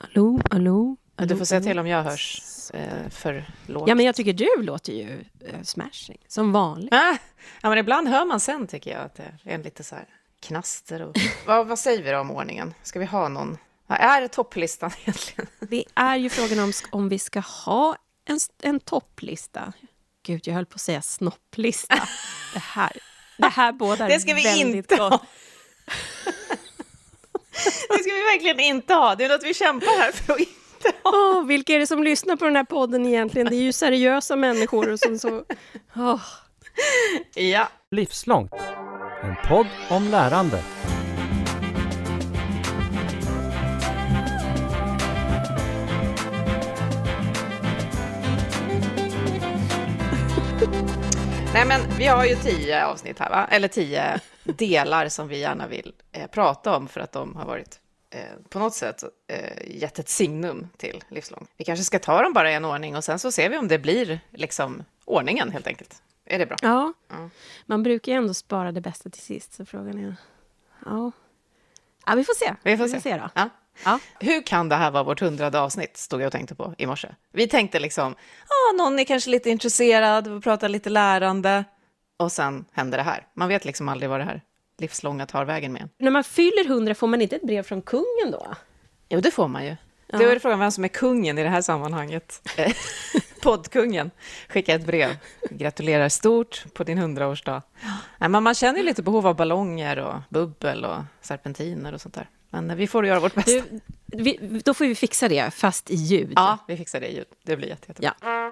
Hallå, hallå? Du får säga till om jag hörs eh, för lågt. Ja, men jag tycker du låter ju eh, smashing, som vanligt. Ah, ja, men ibland hör man sen tycker jag att det är en lite så här knaster. Och... vad, vad säger vi då om ordningen? Ska vi ha någon? Vad är topplistan egentligen? Det är ju frågan om, om vi ska ha en, en topplista. Gud, jag höll på att säga snopplista. Det här, det här bådar Det ska vi väldigt inte gott. ha. Det ska vi verkligen inte ha. Det är något vi kämpar här för att inte ha. Åh, vilka är det som lyssnar på den här podden egentligen? Det är ju seriösa människor och som så... Åh. Ja. Livslångt. En podd om lärande. Nej, men vi har ju tio avsnitt här, va? Eller tio delar som vi gärna vill eh, prata om för att de har varit eh, på något sätt eh, gett ett signum till livslång. Vi kanske ska ta dem bara i en ordning och sen så ser vi om det blir liksom ordningen helt enkelt. Är det bra? Ja, Ja. man brukar ju ändå spara det bästa till sist, så frågan är... Ja, ja vi får se. Vi får se. då. Ja. Ja. Hur kan det här vara vårt hundrade avsnitt, stod jag och tänkte på i morse. Vi tänkte liksom, ah, någon är kanske lite intresserad, vi pratar lite lärande. Och sen händer det här. Man vet liksom aldrig vad det här livslånga tar vägen med. När man fyller hundra, får man inte ett brev från kungen då? Jo, det får man ju. Ja. Då är det frågan vem som är kungen i det här sammanhanget. Poddkungen skickar ett brev. Gratulerar stort på din hundraårsdag. Nej, men man känner ju lite behov av ballonger och bubbel och serpentiner och sånt där. Men vi får göra vårt bästa. Du, vi, då får vi fixa det, fast i ljud. Ja, vi fixar det i ljud. Det blir jätte, jättebra. Ja.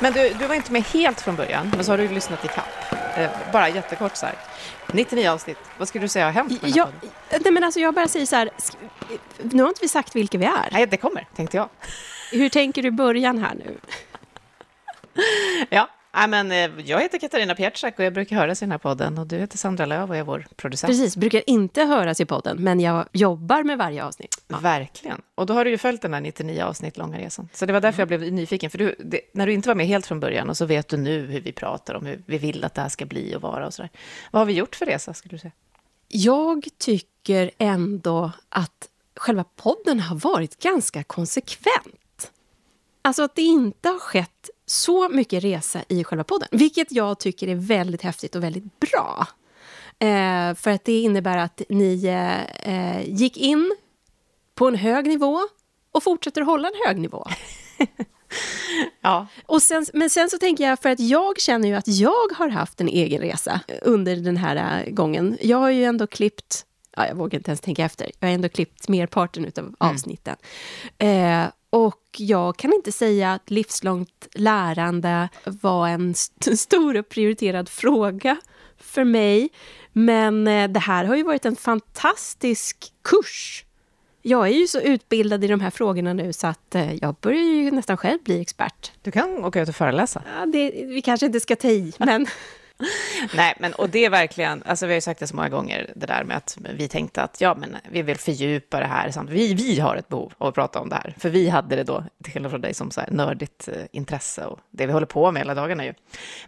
Men du, du var inte med helt från början, men så har du lyssnat i kapp. Eh, bara jättekort så här. 99 avsnitt. Vad skulle du säga har hänt med podden? nej, men alltså jag bara säger så här, nu har inte vi sagt vilka vi är. Nej, det kommer, tänkte jag. Hur tänker du början här nu? Ja, men, eh, jag heter Katarina Pietschak och jag brukar höras i den här podden. Och du heter Sandra Löv och är vår producent. Precis, brukar inte höras i podden, men jag jobbar med varje avsnitt. Ja. Verkligen. Och då har du ju följt den här 99 avsnitt långa resan. Så det var därför jag blev nyfiken. För du, det, när du inte var med helt från början och så vet du nu hur vi pratar om hur vi vill att det här ska bli och vara och sådär. Vad har vi gjort för resa, skulle du säga? Jag tycker ändå att själva podden har varit ganska konsekvent. Alltså att det inte har skett så mycket resa i själva podden, vilket jag tycker är väldigt häftigt och väldigt bra. Eh, för att det innebär att ni eh, gick in på en hög nivå och fortsätter hålla en hög nivå. Ja, Och sen, men sen så tänker jag, för att jag känner ju att jag har haft en egen resa under den här äh, gången. Jag har ju ändå klippt, ja, jag vågar inte ens tänka efter, jag har ändå klippt merparten av avsnitten. Eh, och jag kan inte säga att livslångt lärande var en st- stor och prioriterad fråga för mig. Men eh, det här har ju varit en fantastisk kurs. Jag är ju så utbildad i de här frågorna nu så att eh, jag börjar ju nästan själv bli expert. du kan åka ut och föreläsa. Ja, det, vi kanske inte ska ta i, men Nej, men och det är verkligen, alltså vi har ju sagt det så många gånger, det där med att vi tänkte att ja, men vi vill fördjupa det här, samt vi, vi har ett behov av att prata om det här, för vi hade det då, till skillnad från dig, som så här nördigt eh, intresse och det vi håller på med hela dagarna ju.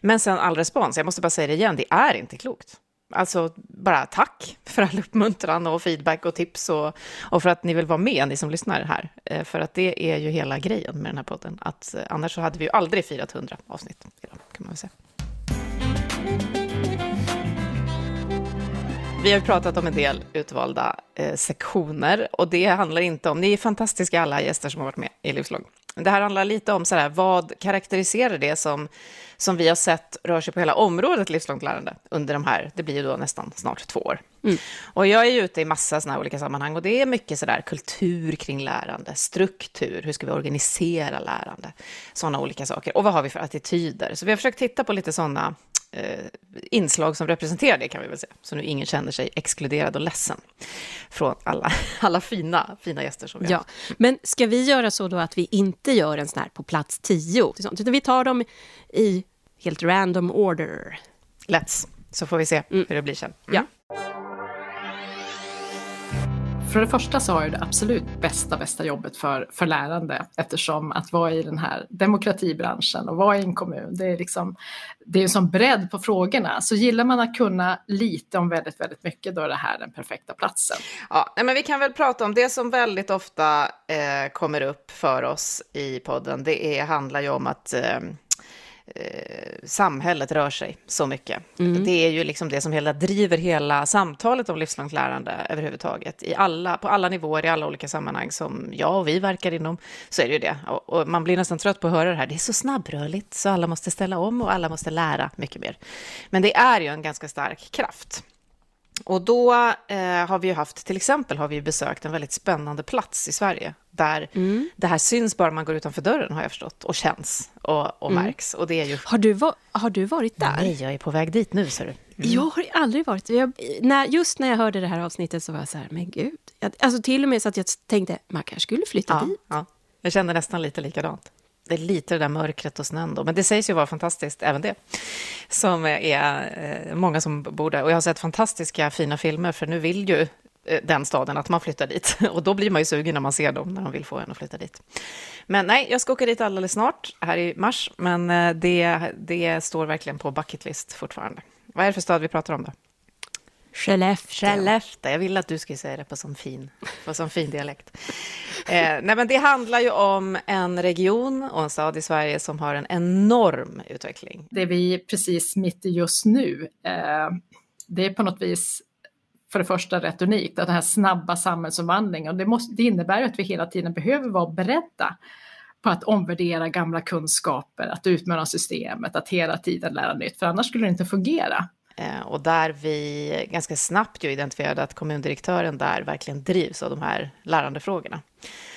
Men sen all respons, jag måste bara säga det igen, det är inte klokt. Alltså, bara tack för all uppmuntran och feedback och tips och, och för att ni vill vara med, ni som lyssnar här. Eh, för att det är ju hela grejen med den här podden, att eh, annars så hade vi ju aldrig firat 100 avsnitt idag, kan man väl säga. Vi har pratat om en del utvalda eh, sektioner och det handlar inte om, ni är fantastiska alla gäster som har varit med i Livslång. Det här handlar lite om sådär, vad karaktäriserar det som, som vi har sett rör sig på hela området livslångt lärande under de här, det blir ju då nästan snart två år. Och jag är ju ute i massa sådana här olika sammanhang och det är mycket sådär kultur kring lärande, struktur, hur ska vi organisera lärande, sådana olika saker. Och vad har vi för attityder? Så vi har försökt titta på lite sådana eh, inslag som representerar det kan vi väl säga. Så nu ingen känner sig exkluderad och ledsen från alla, alla fina, fina gäster som vi har ja. Men ska vi göra så då att vi inte gör en sån här på plats tio, utan vi tar dem i helt random order? Let's, så får vi se hur det blir sen. Ja. För det första så har jag det absolut bästa, bästa jobbet för, för lärande eftersom att vara i den här demokratibranschen och vara i en kommun, det är liksom, det är en sån bredd på frågorna. Så gillar man att kunna lite om väldigt, väldigt mycket, då är det här den perfekta platsen. Ja, men vi kan väl prata om det som väldigt ofta eh, kommer upp för oss i podden. Det är, handlar ju om att eh, eh, samhället rör sig så mycket. Mm. Det är ju liksom det som hela, driver hela samtalet om livslångt lärande överhuvudtaget. I alla, på alla nivåer, i alla olika sammanhang som jag och vi verkar inom, så är det ju det. Och, och man blir nästan trött på att höra det här. Det är så snabbrörligt, så alla måste ställa om och alla måste lära mycket mer. Men det är ju en ganska stark kraft. Och då eh, har vi ju haft, till exempel har vi besökt en väldigt spännande plats i Sverige, där mm. det här syns bara man går utanför dörren, har jag förstått, och känns och, och mm. märks. Och det är ju... har, du va- har du varit där? Nej, jag är på väg dit nu, ser du. Mm. Jag har aldrig varit jag, när, Just när jag hörde det här avsnittet så var jag så här, men gud. Jag, alltså till och med så att jag tänkte, man kanske skulle flytta ja, dit. Ja. Jag kände nästan lite likadant det är lite det där mörkret och snön då, men det sägs ju vara fantastiskt även det. Som är eh, många som bor där. Och jag har sett fantastiska fina filmer, för nu vill ju eh, den staden att man flyttar dit. Och då blir man ju sugen när man ser dem, när de vill få en att flytta dit. Men nej, jag ska åka dit alldeles snart, här i mars, men eh, det, det står verkligen på bucketlist fortfarande. Vad är det för stad vi pratar om då? Skellefteå. Skellefteå. Jag ville att du skulle säga det på sån fin, på sån fin dialekt. Eh, nej, men det handlar ju om en region och en stad i Sverige som har en enorm utveckling. Det vi precis mitt i just nu, eh, det är på något vis för det första rätt unikt, att den här snabba samhällsomvandlingen, och det, måste, det innebär att vi hela tiden behöver vara beredda på att omvärdera gamla kunskaper, att utmana systemet, att hela tiden lära nytt, för annars skulle det inte fungera. Eh, och där vi ganska snabbt ju identifierade att kommundirektören där verkligen drivs av de här lärandefrågorna.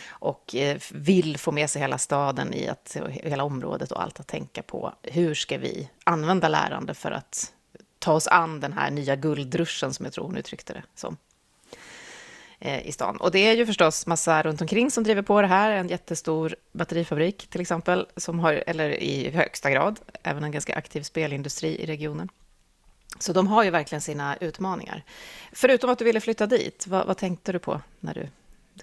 Och eh, vill få med sig hela staden i att, hela området och allt att tänka på. Hur ska vi använda lärande för att ta oss an den här nya guldruschen som jag tror hon uttryckte det som eh, i stan. Och det är ju förstås massa runt omkring som driver på det här. En jättestor batterifabrik till exempel, som har, eller i högsta grad, även en ganska aktiv spelindustri i regionen. Så de har ju verkligen sina utmaningar. Förutom att du ville flytta dit, vad, vad tänkte du på när du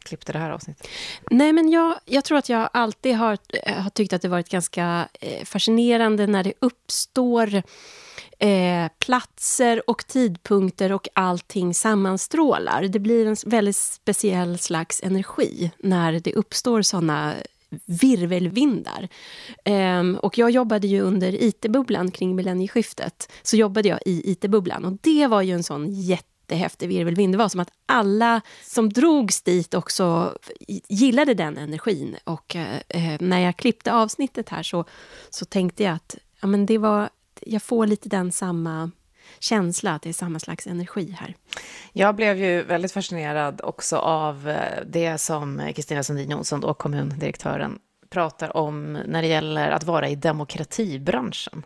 klippte det här avsnittet? Nej, men jag, jag tror att jag alltid har, eh, har tyckt att det varit ganska eh, fascinerande när det uppstår eh, platser och tidpunkter och allting sammanstrålar. Det blir en väldigt speciell slags energi när det uppstår såna virvelvindar. Um, och jag jobbade ju under IT-bubblan kring millennieskiftet. Så jobbade jag i IT-bubblan och det var ju en sån jättehäftig virvelvind. Det var som att alla som drogs dit också gillade den energin. Och uh, när jag klippte avsnittet här så, så tänkte jag att ja, men det var, jag får lite den samma känsla, att det är samma slags energi här. Jag blev ju väldigt fascinerad också av eh, det som Kristina Sundin Jonsson, då kommundirektören, pratar om när det gäller att vara i demokratibranschen.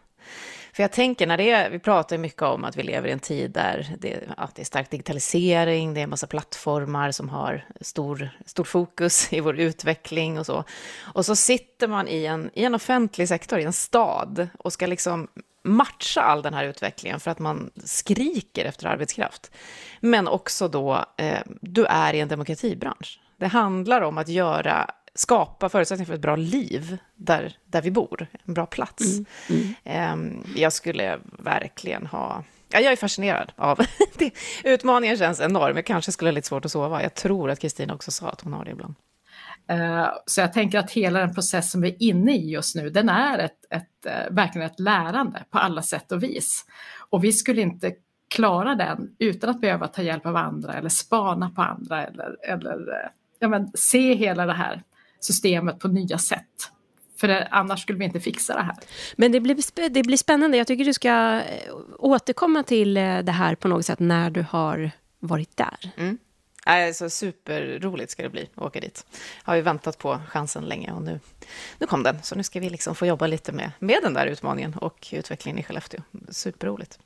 För jag tänker, när det är, vi pratar mycket om att vi lever i en tid där det, ja, det är stark digitalisering, det är en massa plattformar som har stor, stor fokus i vår utveckling och så. Och så sitter man i en, i en offentlig sektor, i en stad, och ska liksom matcha all den här utvecklingen för att man skriker efter arbetskraft. Men också då, eh, du är i en demokratibransch. Det handlar om att göra, skapa förutsättningar för ett bra liv där, där vi bor, en bra plats. Mm. Mm. Eh, jag skulle verkligen ha... Ja, jag är fascinerad av det. Utmaningen känns enorm. Jag kanske skulle ha lite svårt att sova. Jag tror att Kristina också sa att hon har det ibland. Eh, så jag tänker att hela den process som vi är inne i just nu, den är ett, ett, eh, verkligen ett lärande på alla sätt och vis. Och vi skulle inte klara den utan att behöva ta hjälp av andra eller spana på andra eller, eller eh, ja, men, se hela det här systemet på nya sätt. För det, annars skulle vi inte fixa det här. Men det blir, det blir spännande. Jag tycker du ska återkomma till det här på något sätt när du har varit där. Mm. Alltså, superroligt ska det bli att åka dit. Har ju väntat på chansen länge och nu, nu kom den. Så nu ska vi liksom få jobba lite med, med den där utmaningen och utvecklingen i Skellefteå. Superroligt.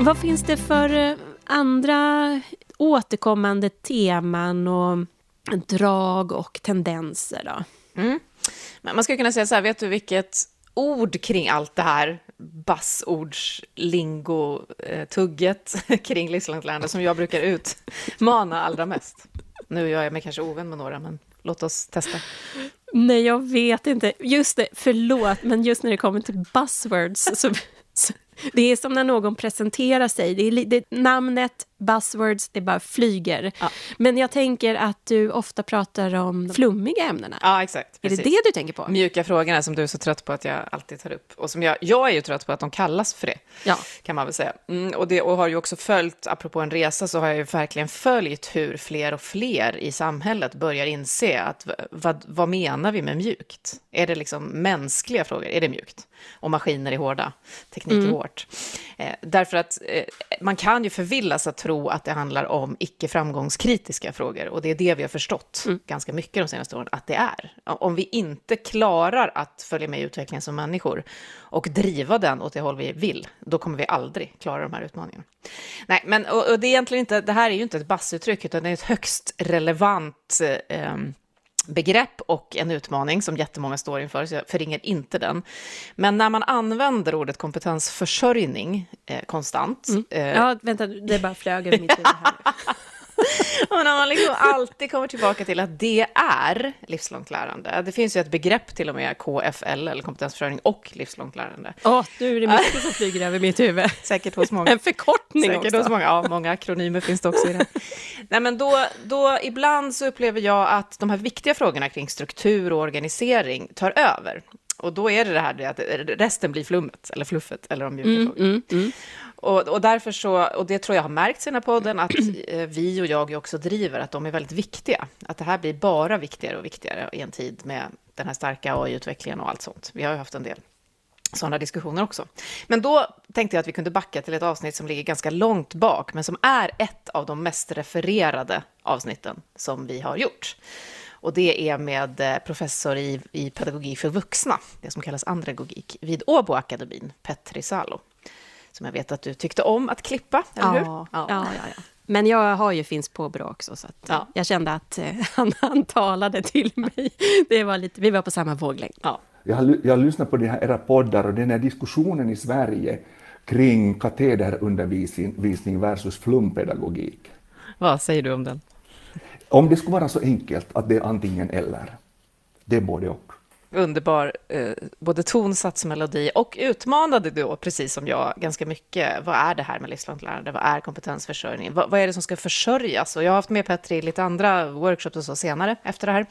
Vad finns det för eh, andra återkommande teman och drag och tendenser då? Mm. Man skulle kunna säga så här, vet du vilket ord kring allt det här buzzords-lingo-tugget kring livslångt som jag brukar utmana allra mest. Nu gör jag mig kanske ovän med några, men låt oss testa. Nej, jag vet inte. Just det, förlåt, men just när det kommer till buzzwords så, så det är som när någon presenterar sig. Det är, det, namnet, buzzwords, det bara flyger. Ja. Men jag tänker att du ofta pratar om de flummiga ämnena. Ja, exakt. Precis. Är det det du tänker på? Mjuka frågorna som du är så trött på att jag alltid tar upp. Och som jag, jag är ju trött på att de kallas för det, ja. kan man väl säga. Mm, och, det, och har ju också följt, apropå en resa, så har jag ju verkligen följt hur fler och fler i samhället börjar inse att vad, vad menar vi med mjukt? Är det liksom mänskliga frågor? Är det mjukt? Och maskiner är hårda, teknik är mm. hårt. Eh, därför att eh, man kan ju förvillas att tro att det handlar om icke framgångskritiska frågor. Och det är det vi har förstått mm. ganska mycket de senaste åren att det är. Om vi inte klarar att följa med i utvecklingen som människor och driva den åt det håll vi vill, då kommer vi aldrig klara de här utmaningarna. Nej, men och, och det, är egentligen inte, det här är ju inte ett bassuttryck, utan det är ett högst relevant eh, begrepp och en utmaning som jättemånga står inför, så jag förringar inte den. Men när man använder ordet kompetensförsörjning eh, konstant... Mm. Eh, ja, vänta, det bara flög över mitt huvud här. och när man liksom alltid kommer tillbaka till att det är livslångt lärande. Det finns ju ett begrepp till och med, KFL, eller kompetensförsörjning och livslångt lärande. Åh, oh, det är mycket som flyger över mitt huvud. Säkert hos många. En förkortning Säkert också. hos många, ja, många akronymer finns det också i det. Nej, men då, då, ibland så upplever jag att de här viktiga frågorna kring struktur och organisering tar över. Och då är det det här att resten blir flummet, eller fluffet, eller de mjuka mm, frågorna. Mm, mm. Och, och därför så, och det tror jag har märkts i den här podden, att eh, vi och jag också driver att de är väldigt viktiga. Att det här blir bara viktigare och viktigare i en tid med den här starka AI-utvecklingen och allt sånt. Vi har ju haft en del sådana diskussioner också. Men då tänkte jag att vi kunde backa till ett avsnitt som ligger ganska långt bak, men som är ett av de mest refererade avsnitten som vi har gjort. Och det är med eh, professor i, i pedagogik för vuxna, det som kallas andragogik, vid Åbo akademin, Petri Salo som jag vet att du tyckte om att klippa, eller hur? Ja, ja, ja. ja. Men jag har ju finns påbrå också, så ja. jag kände att eh, han, han talade till mig. Det var lite, vi var på samma våglängd. Ja. Jag, jag har lyssnat på de här, era poddar och den här diskussionen i Sverige kring katederundervisning versus flumpedagogik. Vad säger du om den? Om det skulle vara så enkelt att det är antingen eller, det är både och underbar eh, både tonsats och melodi och utmanade då, precis som jag, ganska mycket. Vad är det här med livslångt lärande? Vad är kompetensförsörjning? Vad, vad är det som ska försörjas? Och jag har haft med Petri i lite andra workshops och så senare efter det här.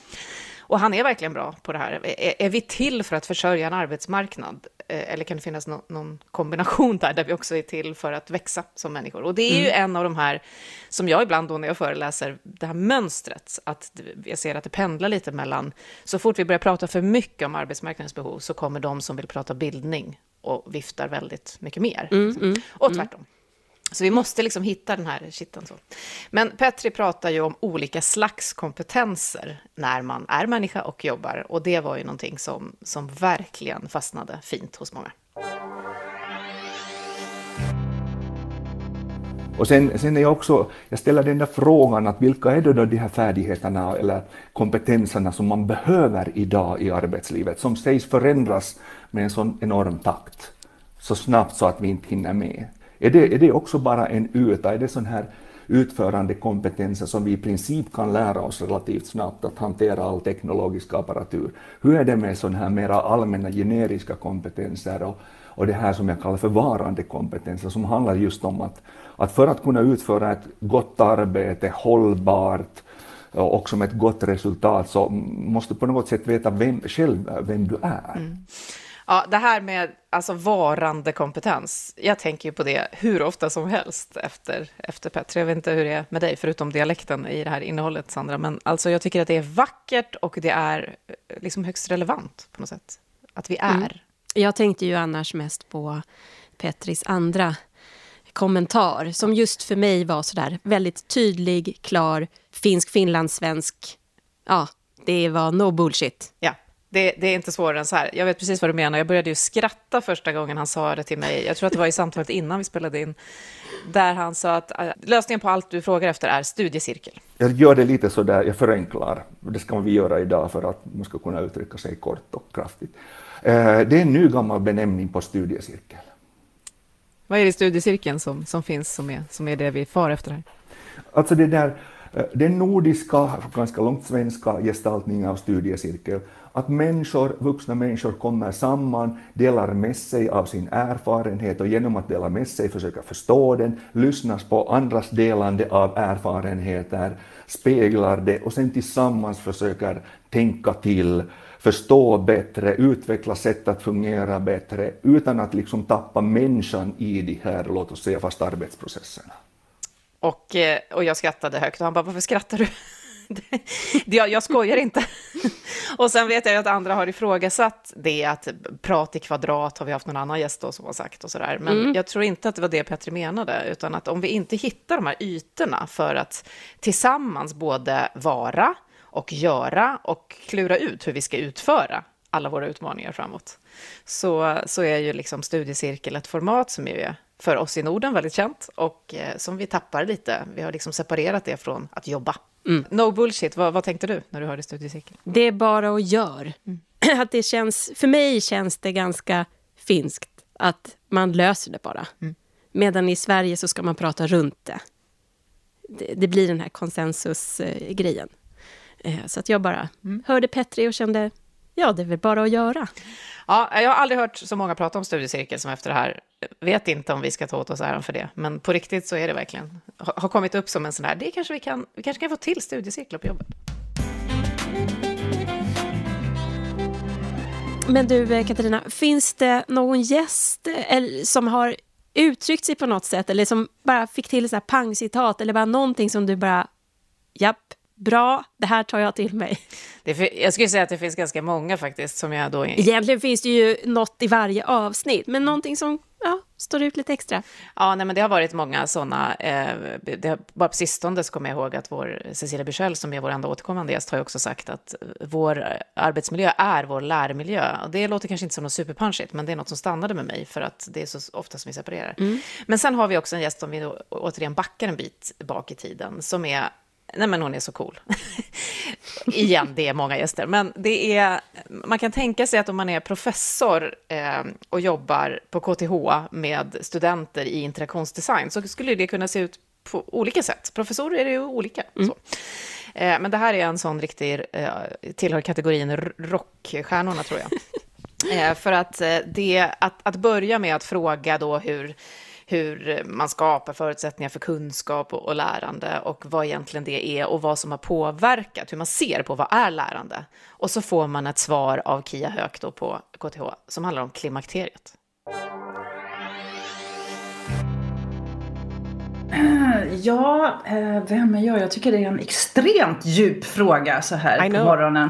Och han är verkligen bra på det här. Är, är vi till för att försörja en arbetsmarknad? Eh, eller kan det finnas no någon kombination där, där vi också är till för att växa som människor? Och det är mm. ju en av de här, som jag ibland då när jag föreläser, det här mönstret, att jag ser att det pendlar lite mellan, så fort vi börjar prata för mycket om arbetsmarknadens behov, så kommer de som vill prata bildning och viftar väldigt mycket mer. Mm, mm, och tvärtom. Så vi måste liksom hitta den här kitten. Så. Men Petri pratar ju om olika slags kompetenser när man är människa och jobbar. Och det var ju någonting som, som verkligen fastnade fint hos många. Och sen, sen är jag också, jag ställer den där frågan att vilka är då de här färdigheterna eller kompetenserna som man behöver idag i arbetslivet, som sägs förändras med en sån enorm takt, så snabbt så att vi inte hinner med. Är det, är det också bara en yta? Är det sån här utförande kompetenser som vi i princip kan lära oss relativt snabbt att hantera all teknologisk apparatur? Hur är det med sådana här mera allmänna generiska kompetenser och, och det här som jag kallar för varande kompetenser som handlar just om att, att för att kunna utföra ett gott arbete hållbart och som ett gott resultat så måste du på något sätt veta vem, själv vem du är. Mm. Ja, det här med alltså varande kompetens, jag tänker ju på det hur ofta som helst efter, efter Petri. Jag vet inte hur det är med dig, förutom dialekten i det här innehållet, Sandra. Men alltså, jag tycker att det är vackert och det är eh, liksom högst relevant på något sätt. Att vi är. Mm. Jag tänkte ju annars mest på Petris andra kommentar, som just för mig var sådär väldigt tydlig, klar, finsk, finlandssvensk. Ja, det var no bullshit. Ja Det, det, är inte svårare än så här. Jag vet precis vad du menar. Jag började ju skratta första gången han sa det till mig. Jag tror att det var i samtalet innan vi spelade in. Där han sa att äh, lösningen på allt du frågar efter är studiecirkel. Jag gör det lite så där, jag förenklar. Det ska vi göra idag för att man ska kunna uttrycka sig kort och kraftigt. Eh, det är en ny gammal benämning på studiecirkel. Vad är det i studiecirkeln som, som finns som är, som är det vi far efter här? Alltså det där, eh, den nordiska, ganska långt svenska gestaltningen av studiecirkel, att människor, vuxna människor kommer samman, delar med sig av sin erfarenhet och genom att dela med sig försöka förstå den, lyssnas på andras delande av erfarenheter, speglar det och sen tillsammans försöker tänka till, förstå bättre, utveckla sätt att fungera bättre utan att liksom tappa människan i de här, låt oss säga, fast arbetsprocesserna. Och, eh, och jag skrattade högt och han bara, varför skrattar du? jag, jag skojar inte. och sen vet jag att andra har ifrågasatt det, att prat i kvadrat har vi haft någon annan gäst då som har sagt och sådär. Men mm. jag tror inte att det var det Petri menade, utan att om vi inte hittar de här ytorna för att tillsammans både vara och göra och klura ut hur vi ska utföra alla våra utmaningar framåt, så, så är ju liksom studiecirkel ett format som är för oss i Norden väldigt känt och eh, som vi tappar lite. Vi har liksom separerat det från att jobba. Mm. No bullshit, vad, vad, tänkte du när du hörde studiecirkel? Det är bara att göra. Mm. Att det känns, för mig känns det ganska finskt att man löser det bara. Mm. Medan i Sverige så ska man prata runt det. Det, det blir den här konsensusgrejen. Eh, så att jag bara mm. hörde Petri och kände, ja, det är väl bara att göra. Ja, jag har aldrig hört så många prata om studiecirkel som efter det här. Vet inte om vi ska ta åt oss äran för det, men på riktigt så är det verkligen, har kommit upp som en sån här, det kanske vi kan, vi kanske kan få till studiecirklar på jobbet. Men du eh, Katarina, finns det någon gäst eh, som har uttryckt sig på något sätt eller som bara fick till så här pangcitat eller bara någonting som du bara, japp, bra, det här tar jag till mig. Det, jag skulle säga att det finns ganska många faktiskt som jag då... Egentligen finns det ju något i varje avsnitt, men någonting som ja, står ut lite extra. Ja, nej, men det har varit många sådana. Eh, det, bara på sistone så kommer jag ihåg att vår Cecilia Bichel, som är vår enda återkommande gäst, har ju också sagt att vår arbetsmiljö är vår lärmiljö. Och det låter kanske inte som något superpunchigt, men det är något som stannade med mig för att det är så ofta som vi separerar. Mm. Men sen har vi också en gäst som vi då, återigen backar en bit bak i tiden, som är Nej, men hon är så cool. Igen, det är många gäster. Men det är, man kan tänka sig att om man är professor eh, och jobbar på KTH med studenter i interaktionsdesign så skulle det kunna se ut på olika sätt. Professorer är ju olika. Mm. Eh, men det här är en sån riktig, eh, tillhör kategorin rockstjärnorna tror jag. Eh, för att, eh, det, att, att börja med att fråga då hur hur man skapar förutsättningar för kunskap och, och, lärande och vad egentligen det är och vad som har påverkat, hur man ser på vad är lärande. Och så får man ett svar av Kia Höök då på KTH som handlar om klimakteriet. Ja, eh, vem är jag? Jag tycker det är en extremt djup fråga så här på morgonen.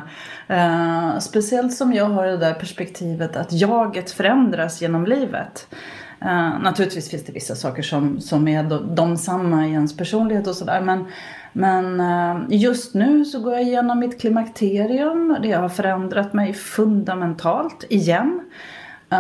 Uh, speciellt som jag har det där perspektivet att jaget förändras genom livet. Uh, naturligtvis finns det vissa saker som, som är de, de samma i ens personlighet och sådär. Men, men uh, just nu så går jag igenom mitt klimakterium. Det har förändrat mig fundamentalt igen.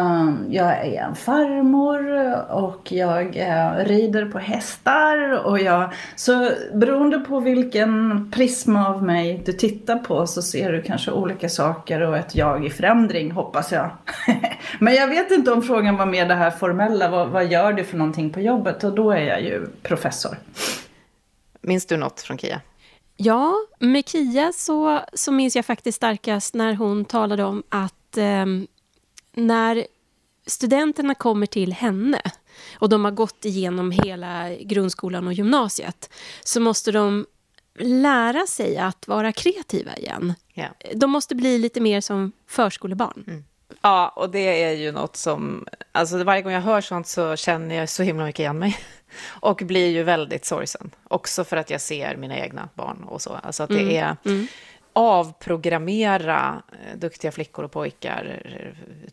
Um, jag är en farmor och jag uh, rider på hästar. Och jag, så beroende på vilken prisma av mig du tittar på så ser du kanske olika saker och ett jag i förändring hoppas jag. Men jag vet inte om frågan var mer det här formella. Vad, vad gör du för någonting på jobbet? Och då är jag ju professor. Minns du något från Kia? Ja, med Kia så, så minns jag faktiskt starkast när hon talade om att um, när studenterna kommer till henne och de har gått igenom hela grundskolan och gymnasiet så måste de lära sig att vara kreativa igen. Yeah. De måste bli lite mer som förskolebarn. Mm. Ja, och det är ju något som... Alltså varje gång jag hör sånt så känner jag så himla mycket igen mig. Och blir ju väldigt sorgsen. Också för att jag ser mina egna barn och så. Alltså att det mm. är... Mm avprogrammera eh, duktiga flickor och pojkar,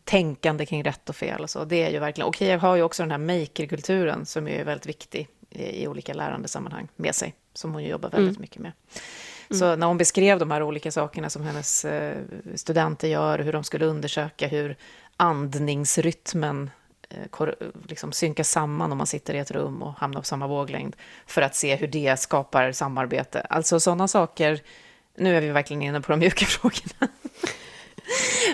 tänkande kring rätt och fel och så. Det är ju verkligen, och jag har ju också den här makerkulturen som är väldigt viktig i, i olika lärandesammanhang med sig, som hon jobbar väldigt mm. mycket med. Mm. Så när hon beskrev de här olika sakerna som hennes eh, studenter gör, hur de skulle undersöka hur andningsrytmen eh, liksom synkas samman om man sitter i ett rum och hamnar på samma våglängd, för att se hur det skapar samarbete. Alltså sådana saker, nu är vi verkligen inne på de mjuka frågorna,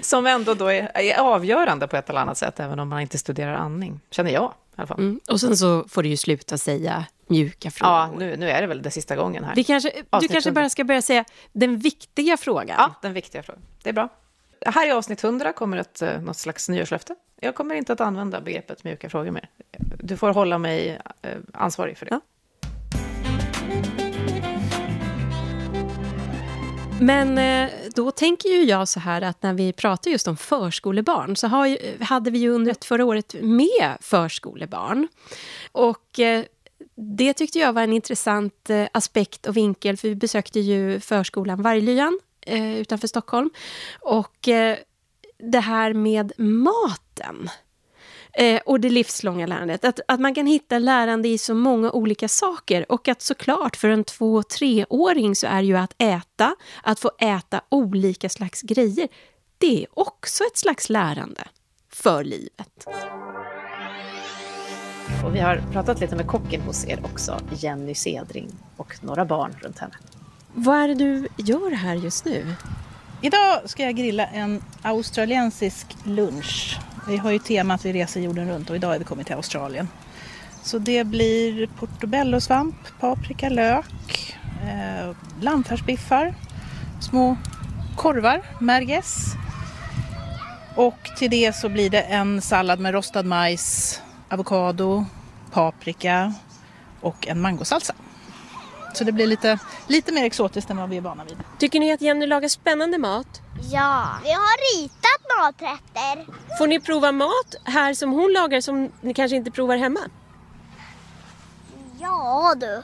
som ändå då är, är, avgörande på ett eller annat sätt, även om man inte studerar andning, känner jag. I alla fall. Mm. Och sen så får du ju sluta säga mjuka frågor. Ja, nu, nu är det väl det sista gången här. Vi kanske, du kanske bara ska börja säga den viktiga frågan. Ja, den viktiga frågan. Det är bra. Här i avsnitt 100 kommer ett, eh, något slags nyårslöfte. Jag kommer inte att använda begreppet mjuka frågor mer. Du får hålla mig eh, ansvarig för det. Ja. Men eh, då tänker ju jag så här att när vi pratar just om förskolebarn så har, hade vi ju under förra året med förskolebarn. Och eh, det tyckte jag var en intressant eh, aspekt och vinkel för vi besökte ju förskolan Varglyan utanför Stockholm. Och det här med maten eh, och det livslånga lärandet. Att, att man kan hitta lärande i så många olika saker och att såklart för en två treåring så är ju att äta, att få äta olika slags grejer, det är också ett slags lärande för livet. Och vi har pratat lite med kocken hos er också, Jenny Sedring, och några barn runt henne. Vad är det du gör här just nu? Idag ska jag grilla en australiensisk lunch. Vi har ju temat vi reser jorden runt och idag är vi kommit till Australien. Så det blir portobellosvamp, paprika, lök, eh, lammfärsbiffar, små korvar, merguez. Och till det så blir det en sallad med rostad majs, avokado, paprika och en mangosalsa. Så det blir lite, lite mer exotiskt än vad vi är vana vid. Tycker ni att Jenny lagar spännande mat? Ja, vi har ritat maträtter. Får ni prova mat här som hon lagar som ni kanske inte provar hemma? Ja du.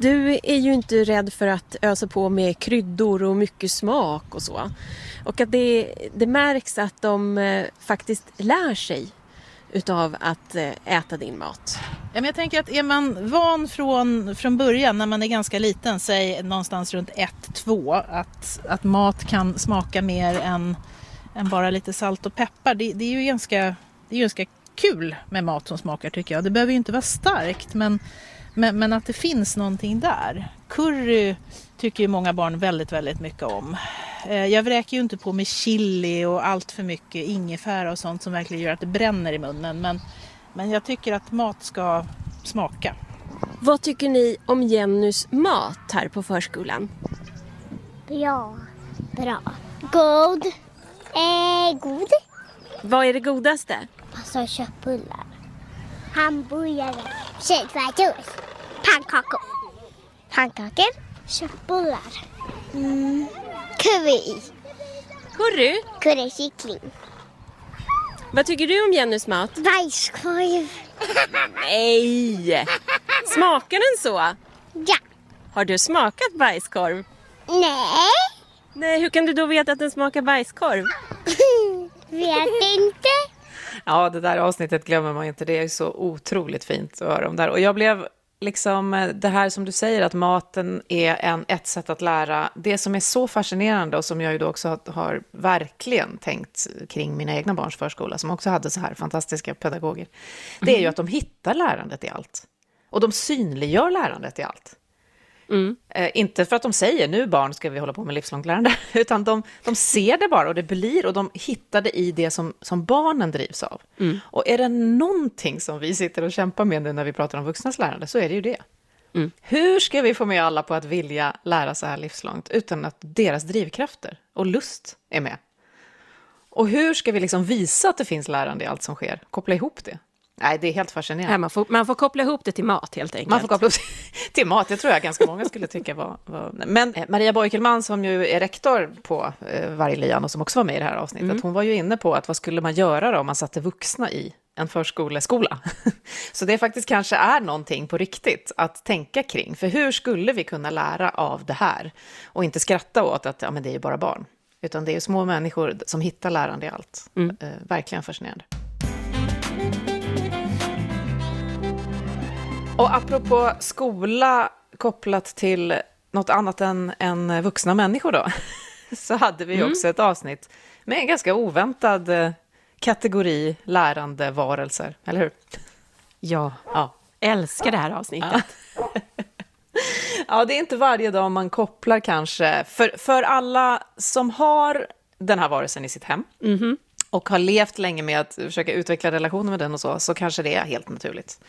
Du är ju inte rädd för att ösa på med kryddor och mycket smak och så. Och att det, det märks att de eh, faktiskt lär sig utav att eh, äta din mat? Ja, men jag tänker att är man van från, från början när man är ganska liten, säg någonstans runt 1-2, att, att mat kan smaka mer än, än bara lite salt och peppar. Det, det är ju ganska, det är ganska kul med mat som smakar tycker jag. Det behöver ju inte vara starkt men, men, men att det finns någonting där. Curry tycker ju många barn väldigt, väldigt mycket om. Eh, jag vräker ju inte på med chili och allt för mycket ingefära och sånt som verkligen gör att det bränner i munnen. Men, men jag tycker att mat ska smaka. Vad tycker ni om Jennys mat här på förskolan? Bra. Bra. God. Eh, god. Vad är det godaste? Alltså köttbullar. Hamburgare. Köttfärssås. Pannkakor. Pannkakor. Köttbullar. Mm. Curry. Curry? Currykyckling. Vad tycker du om Jennys mat? Bajskorv. Nej! Smakar den så? Ja. Har du smakat bajskorv? Nej. Nej, hur kan du då veta att den smakar bajskorv? Vet inte. Ja, det där avsnittet glömmer man inte. Det är så otroligt fint att höra om där. Och jag blev liksom eh, det här som du säger, att maten är en, ett sätt att lära. Det som är så fascinerande och som jag ju då också har, har verkligen tänkt kring mina egna barns förskola, som också hade så här fantastiska pedagoger, det är ju mm. att de hittar lärandet i allt. Och de synliggör lärandet i allt. Mm. Eh, inte för att de säger nu barn ska vi hålla på med livslångt lärande, utan de, de ser det bara och det blir och de hittar det i det som, som barnen drivs av. Mm. Och är det någonting som vi sitter och kämpar med nu när vi pratar om vuxnas lärande så är det ju det. Mm. Hur ska vi få med alla på att vilja lära så här livslångt utan att deras drivkrafter och lust är med? Och hur ska vi liksom visa att det finns lärande i allt som sker? Koppla ihop det. Nej, det är helt fascinerande. Ja, man, får, man får koppla ihop det till mat helt enkelt. Man får koppla ihop det till mat, det tror jag ganska många skulle tycka var... var... Men eh, Maria Bojkelman som ju är rektor på eh, Varglian och som också var med i det här avsnittet, mm. hon var ju inne på att vad skulle man göra då om man satte vuxna i en förskoleskola? Så det faktiskt kanske är någonting på riktigt att tänka kring, för hur skulle vi kunna lära av det här? Och inte skratta åt att ja, men det är ju bara barn, utan det är ju små människor som hittar lärande i allt. Mm. Eh, verkligen fascinerande. Och apropå skola kopplat till något annat än, än vuxna människor då, så hade vi mm. också ett avsnitt med en ganska oväntad eh, kategori lärande varelser, eller hur? Ja, ja. älskar det här avsnittet. Ja. ja, det är inte varje dag man kopplar kanske. För, för alla som har den här varelsen i sitt hem, mm -hmm och har levt länge med att försöka utveckla relationer med den och så, så kanske det är helt naturligt.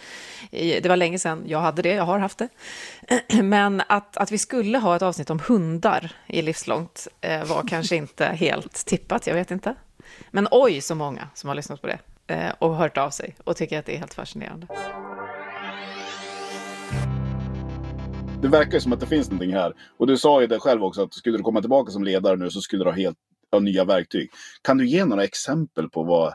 Det var länge sedan jag hade det, jag har haft det. Men att, att vi skulle ha ett avsnitt om hundar i Livslångt eh, var kanske inte helt tippat, jag vet inte. Men oj så många som har lyssnat på det eh, och hört av sig och tycker att det är helt fascinerande. Det verkar som att det finns någonting här. Och du sa ju det själv också, att skulle du komma tillbaka som ledare nu så skulle du ha helt av nya verktyg. Kan du ge några exempel på vad,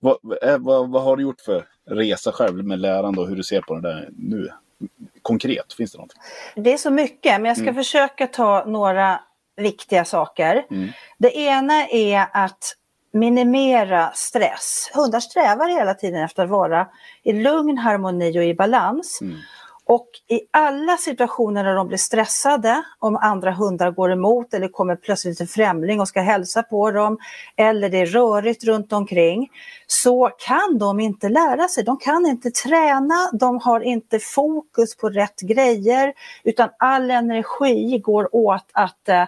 vad, eh, vad, vad har du gjort för resa själv med lärande och hur du ser på det där nu? Konkret, finns det någonting? Det är så mycket, men jag ska mm. försöka ta några viktiga saker. Mm. Det ena är att minimera stress. Hundar strävar hela tiden efter att vara i lugn, harmoni och i balans. Mm. Och i alla situationer när de blir stressade, om andra hundar går emot eller kommer plötsligt en främling och ska hälsa på dem, eller det är rörigt runt omkring, så kan de inte lära sig. De kan inte träna, de har inte fokus på rätt grejer, utan all energi går åt att eh,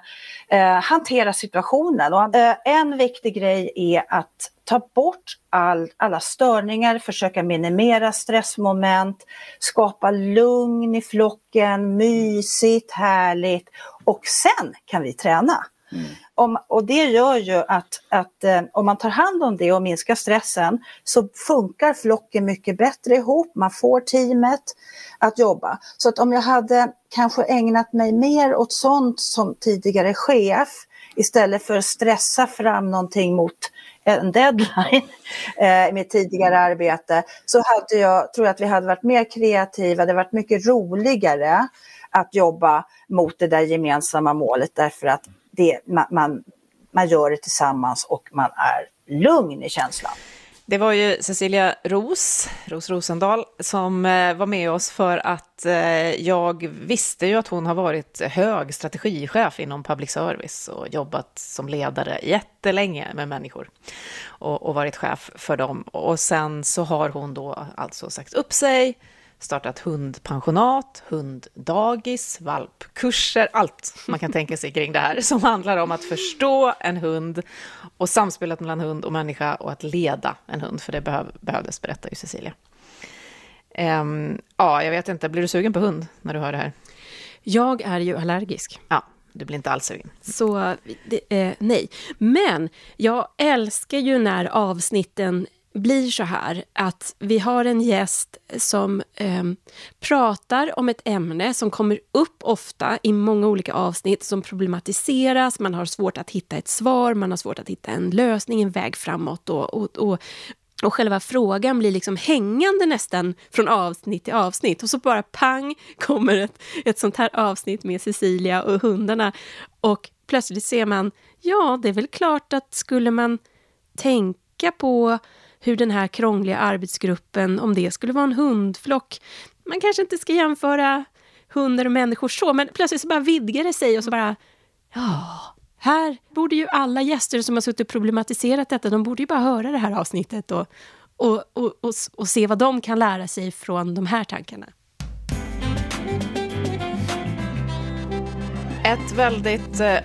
eh hantera situationen. Och, eh, en viktig grej är att ta bort all, alla störningar, försöka minimera stressmoment, skapa lugn i flocken, mysigt, härligt och sen kan vi träna. Mm. Om, och det gör ju att, att eh, om man tar hand om det och minskar stressen så funkar flocken mycket bättre ihop, man får teamet att jobba. Så att om jag hade kanske ägnat mig mer åt sånt som tidigare chef istället för att stressa fram någonting mot en deadline eh, i mitt tidigare arbete så hade jag, tror jag att vi hade varit mer kreativa, det hade varit mycket roligare att jobba mot det där gemensamma målet därför att det, man, man, man gör det tillsammans och man är lugn i känslan. Det var ju Cecilia Ros, Ros Rosendahl, som eh, var med oss för att eh, jag visste ju att hon har varit hög strategichef inom public service och jobbat som ledare jättelänge med människor och, och varit chef för dem. Och sen så har hon då alltså sagt upp sig, startat hundpensionat, hunddagis, valpkurser, allt man kan tänka sig kring det här som handlar om att förstå en hund och samspelet mellan hund och människa och att leda en hund, för det behöv, behövdes, berättar ju Cecilia. Um, ja, jag vet inte, blir du sugen på hund när du hör det här? Jag är ju allergisk. Ja, du blir inte alls sugen. Så det, eh, nej. Men jag älskar ju när avsnitten blir så här att vi har en gäst som eh, pratar om ett ämne som kommer upp ofta i många olika avsnitt som problematiseras, man har svårt att hitta ett svar, man har svårt att hitta en lösning, en väg framåt och, och, och och själva frågan blir liksom hängande nästan från avsnitt till avsnitt. Och så bara pang kommer ett, ett sånt här avsnitt med Cecilia och hundarna. Och plötsligt ser man, ja, det är väl klart att skulle man tänka på hur den här krångliga arbetsgruppen, om det skulle vara en hundflock, man kanske inte ska jämföra hundar och människor så, men plötsligt så bara vidgar det sig och så bara, ja, här borde ju alla gäster som har suttit och problematiserat detta, de borde ju bara höra det här avsnittet och, och, och, och, och se vad de kan lära sig från de här tankarna. Ett väldigt eh,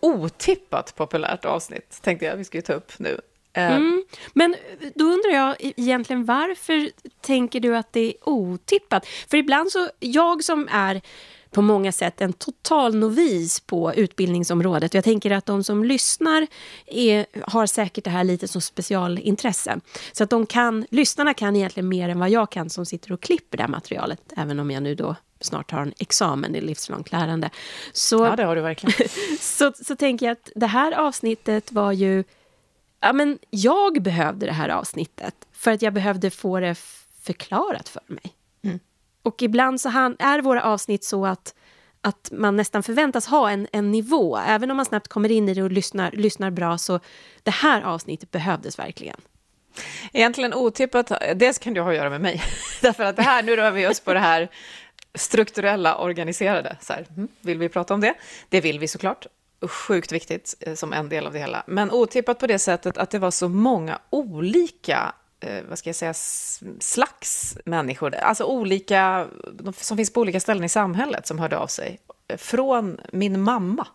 otippat populärt avsnitt tänkte jag vi skulle ta upp nu. Eh, mm. Men då undrar jag egentligen varför tänker du att det är otippat? För ibland så, jag som är på många sätt en total novis på utbildningsområdet. Jag tänker att de som lyssnar är, har säkert det här lite som specialintresse. Så att de kan, lyssnarna kan egentligen mer än vad jag kan som sitter och klipper det här materialet, även om jag nu då snart har en examen i livslångt lärande. Så, ja, det har du verkligen. så, så tänker jag att det här avsnittet var ju ja, men jag behövde det här avsnittet för att jag behövde få det förklarat för mig. Mm. Och ibland så är våra avsnitt så att, att man nästan förväntas ha en, en nivå. Även om man snabbt kommer in i det och lyssnar, lyssnar bra, så det här avsnittet behövdes verkligen. Egentligen otippat, dels kan det ha att göra med mig. Därför att det här, nu rör vi oss på det här strukturella, organiserade. Så här, mm, vill vi prata om det? Det vill vi såklart. Sjukt viktigt eh, som en del av det hela. Men otippat på det sättet att det var så många olika eh, vad ska jag säga, slags människor, alltså olika, som finns på olika ställen i samhället som hörde av sig. Från min mamma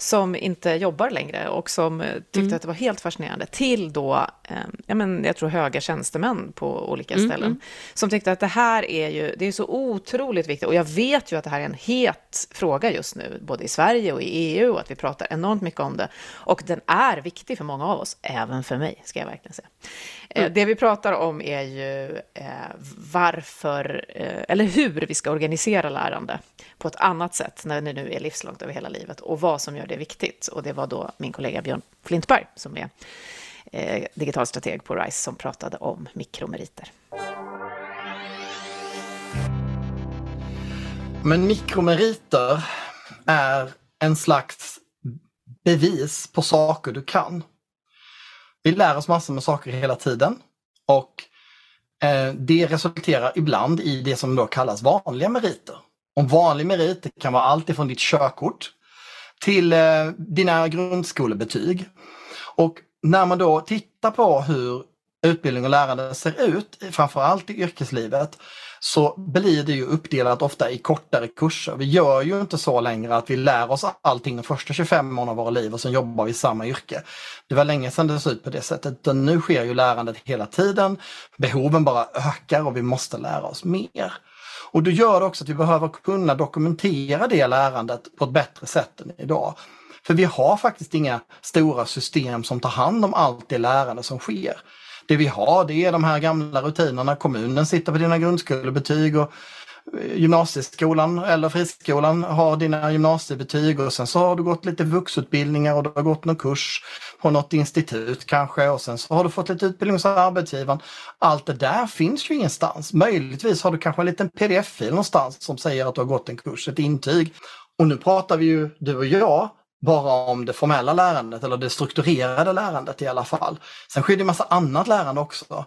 som inte jobbar längre och som eh, tyckte mm. att det var helt fascinerande, till då, eh, ja, men jag tror höga tjänstemän på olika mm, ställen, mm. som tyckte att det här är ju, det är så otroligt viktigt, och jag vet ju att det här är en het fråga just nu, både i Sverige och i EU, och att vi pratar enormt mycket om det, och den är viktig för många av oss, även för mig, ska jag verkligen säga. Eh, mm. Det vi pratar om är ju eh, varför, eh, eller hur vi ska organisera lärande på ett annat sätt när det nu är livslångt över hela livet och vad som gör det viktigt. Och det var då min kollega Björn Flintberg som är eh, digital strateg på RISE som pratade om mikromeriter. Men mikromeriter är en slags bevis på saker du kan. Vi lär oss massor med saker hela tiden och eh, det resulterar ibland i det som då kallas vanliga meriter. Och vanlig merit kan vara allt ifrån ditt körkort till eh, dina grundskolebetyg. Och när man då tittar på hur utbildning och lärande ser ut, framförallt i yrkeslivet, så blir det ju uppdelat ofta i kortare kurser. Vi gör ju inte så längre att vi lär oss allting de första 25 åren av våra liv och sen jobbar vi i samma yrke. Det var länge sedan det såg ut på det sättet. Nu sker ju lärandet hela tiden. Behoven bara ökar och vi måste lära oss mer. Och det gör också att vi behöver kunna dokumentera det lärandet på ett bättre sätt än idag. För vi har faktiskt inga stora system som tar hand om allt det lärande som sker. Det vi har det är de här gamla rutinerna. Kommunen sitter på dina grundskolebetyg och gymnasieskolan eller friskolan har dina gymnasiebetyg och sen så har du gått lite vuxutbildningar och du har gått någon kurs på något institut kanske och sen så har du fått lite utbildning hos arbetsgivaren. Allt det där finns ju ingenstans. Möjligtvis har du kanske en liten pdf-fil någonstans som säger att du har gått en kurs, ett intyg. Och nu pratar vi ju, du och jag, bara om det formella lärandet eller det strukturerade lärandet i alla fall. Sen sker det en massa annat lärande också.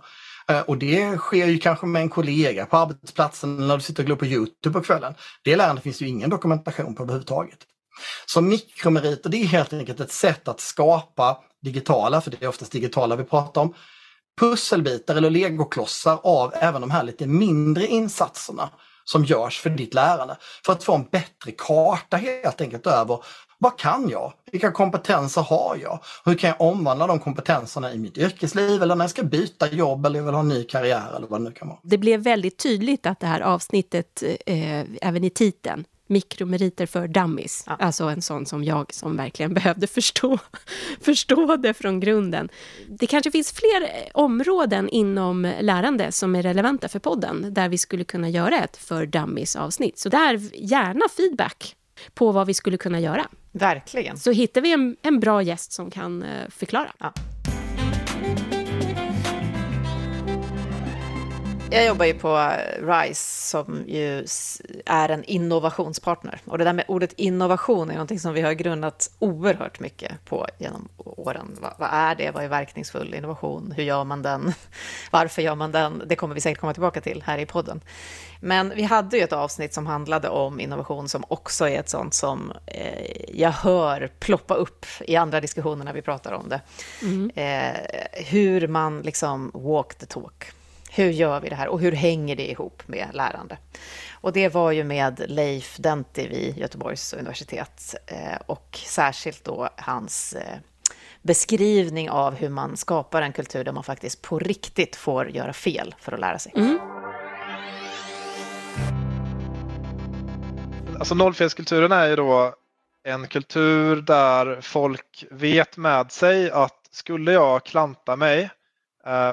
Eh, och det sker ju kanske med en kollega på arbetsplatsen när du sitter och glor på Youtube på kvällen. Det lärandet finns ju ingen dokumentation på överhuvudtaget. Så mikromeriter det är helt enkelt ett sätt att skapa digitala, för det är oftast digitala vi pratar om, pusselbitar eller legoklossar av även de här lite mindre insatserna som görs för ditt lärande. För att få en bättre karta helt enkelt över vad kan jag? Vilka kompetenser har jag? Hur kan jag omvandla de kompetenserna i mitt yrkesliv eller när jag ska byta jobb eller vill ha en ny karriär eller vad det nu kan vara. Det blev väldigt tydligt att det här avsnittet, eh, även i titeln, mikromeriter för dummies. Ja. Alltså en sån som jag som verkligen behövde förstå, förstå det från grunden. Det kanske finns fler områden inom lärande som är relevanta för podden, där vi skulle kunna göra ett för dummies avsnitt. Så där, gärna feedback på vad vi skulle kunna göra. Verkligen. Så hittar vi en, en bra gäst som kan eh, förklara. Ja. Jag jobbar ju på RISE som ju är en innovationspartner. Och det där med ordet innovation är någonting som vi har grundat oerhört mycket på genom åren. Vad, vad, är det? Vad är verkningsfull innovation? Hur gör man den? Varför gör man den? Det kommer vi säkert komma tillbaka till här i podden. Men vi hade ju ett avsnitt som handlade om innovation som också är ett sånt som eh, jag hör ploppa upp i andra diskussioner när vi pratar om det. Mm. Eh, hur man liksom walk the talk. Hur gör vi det här och hur hänger det ihop med lärande? Och det var ju med Leif Denti vid Göteborgs universitet eh, och särskilt då hans eh, beskrivning av hur man skapar en kultur där man faktiskt på riktigt får göra fel för att lära sig. Mm. Alltså nollfelskulturen är ju då en kultur där folk vet med sig att skulle jag klanta mig